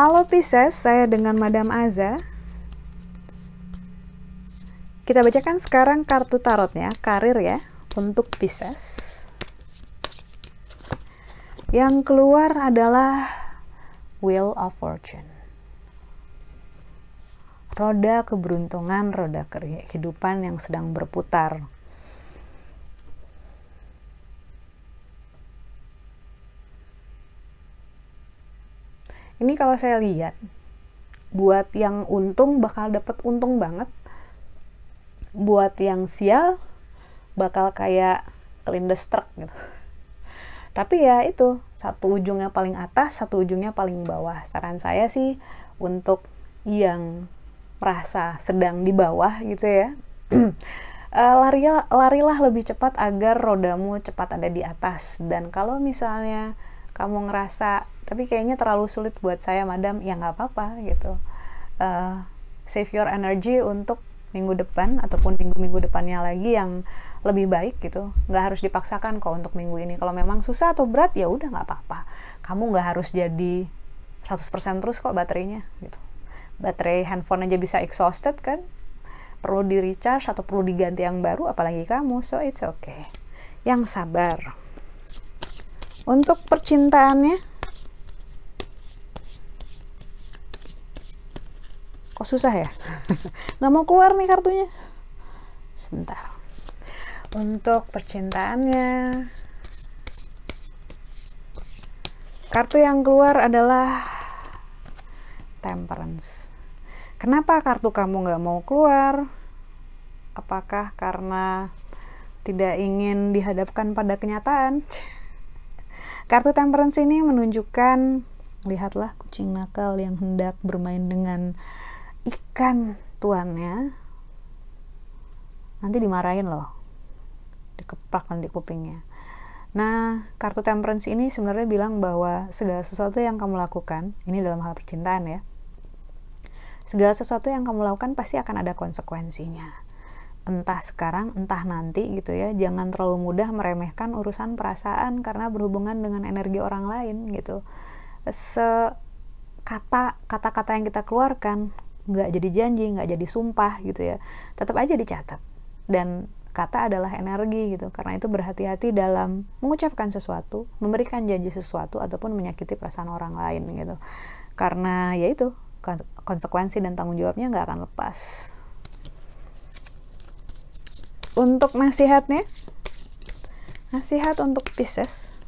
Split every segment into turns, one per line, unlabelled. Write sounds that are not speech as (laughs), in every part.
Halo Pisces, saya dengan Madam Aza. Kita bacakan sekarang kartu tarotnya, karir ya, untuk Pisces. Yang keluar adalah Wheel of Fortune. Roda keberuntungan, roda kehidupan yang sedang berputar. Ini kalau saya lihat buat yang untung bakal dapat untung banget. Buat yang sial bakal kayak kelindes truk gitu. (laughs) Tapi ya itu satu ujungnya paling atas satu ujungnya paling bawah. Saran saya sih untuk yang merasa sedang di bawah gitu ya. (clears throat) Uh, larilah larilah lebih cepat agar rodamu cepat ada di atas. Dan kalau misalnya kamu ngerasa tapi kayaknya terlalu sulit buat saya madam. Ya nggak apa-apa gitu. Uh, save your energy untuk minggu depan ataupun minggu-minggu depannya lagi yang lebih baik gitu. Nggak harus dipaksakan kok untuk minggu ini. Kalau memang susah atau berat ya udah nggak apa-apa. Kamu nggak harus jadi 100% terus kok baterainya gitu. Baterai handphone aja bisa exhausted kan? Perlu di recharge atau perlu diganti yang baru apalagi kamu. So it's okay. Yang sabar. Untuk percintaannya kok susah ya? (laughs) Nggak mau keluar nih kartunya. Sebentar. Untuk percintaannya. Kartu yang keluar adalah temperance. Kenapa kartu kamu nggak mau keluar? Apakah karena tidak ingin dihadapkan pada kenyataan? (laughs) Kartu temperance ini menunjukkan lihatlah kucing nakal yang hendak bermain dengan ikan tuannya nanti dimarahin loh dikeplak nanti kupingnya. Nah kartu temperance ini sebenarnya bilang bahwa segala sesuatu yang kamu lakukan ini dalam hal percintaan ya segala sesuatu yang kamu lakukan pasti akan ada konsekuensinya. Entah sekarang entah nanti gitu ya jangan terlalu mudah meremehkan urusan perasaan karena berhubungan dengan energi orang lain gitu. Se kata kata-kata yang kita keluarkan nggak jadi janji nggak jadi sumpah gitu ya. Tetap aja dicatat. Dan kata adalah energi gitu. Karena itu berhati-hati dalam mengucapkan sesuatu memberikan janji sesuatu ataupun menyakiti perasaan orang lain gitu. Karena ya itu konsekuensi dan tanggung jawabnya nggak akan lepas. Untuk nasihatnya nasihat untuk Pisces.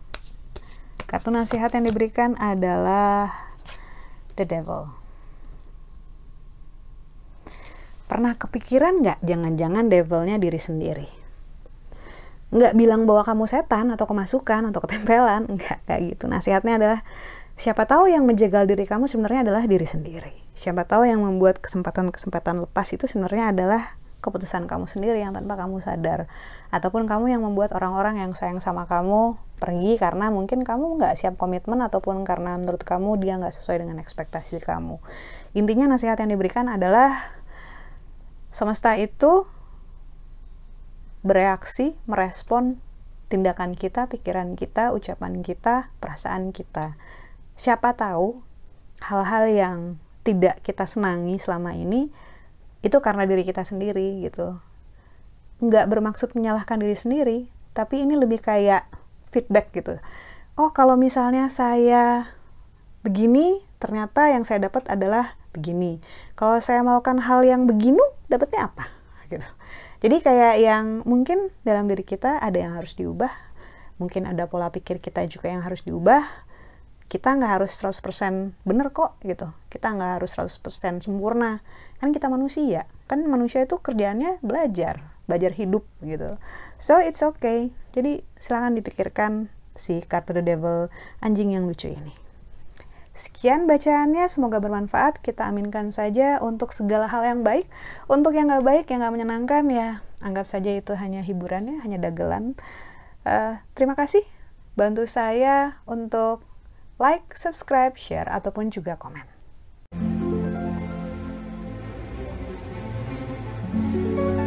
Kartu nasihat yang diberikan adalah the devil Pernah kepikiran nggak jangan-jangan devilnya diri sendiri? Nggak bilang bahwa kamu setan atau kemasukan atau ketempelan, nggak kayak gitu. Nasihatnya adalah siapa tahu yang menjegal diri kamu sebenarnya adalah diri sendiri. Siapa tahu yang membuat kesempatan-kesempatan lepas itu sebenarnya adalah keputusan kamu sendiri yang tanpa kamu sadar ataupun kamu yang membuat orang-orang yang sayang sama kamu pergi karena mungkin kamu nggak siap komitmen ataupun karena menurut kamu dia nggak sesuai dengan ekspektasi kamu intinya nasihat yang diberikan adalah Semesta itu bereaksi, merespon tindakan kita, pikiran kita, ucapan kita, perasaan kita. Siapa tahu hal-hal yang tidak kita senangi selama ini itu karena diri kita sendiri gitu. Nggak bermaksud menyalahkan diri sendiri, tapi ini lebih kayak feedback gitu. Oh, kalau misalnya saya begini, ternyata yang saya dapat adalah begini. Kalau saya melakukan hal yang begini, dapatnya apa? Gitu. Jadi kayak yang mungkin dalam diri kita ada yang harus diubah, mungkin ada pola pikir kita juga yang harus diubah. Kita nggak harus 100% bener kok gitu. Kita nggak harus 100% sempurna. Kan kita manusia. Kan manusia itu kerjaannya belajar, belajar hidup gitu. So it's okay. Jadi silahkan dipikirkan si kartu the devil anjing yang lucu ini. Sekian bacaannya, semoga bermanfaat. Kita aminkan saja untuk segala hal yang baik. Untuk yang nggak baik, yang nggak menyenangkan, ya anggap saja itu hanya hiburan ya, hanya dagelan. Uh, terima kasih. Bantu saya untuk like, subscribe, share, ataupun juga komen. thank you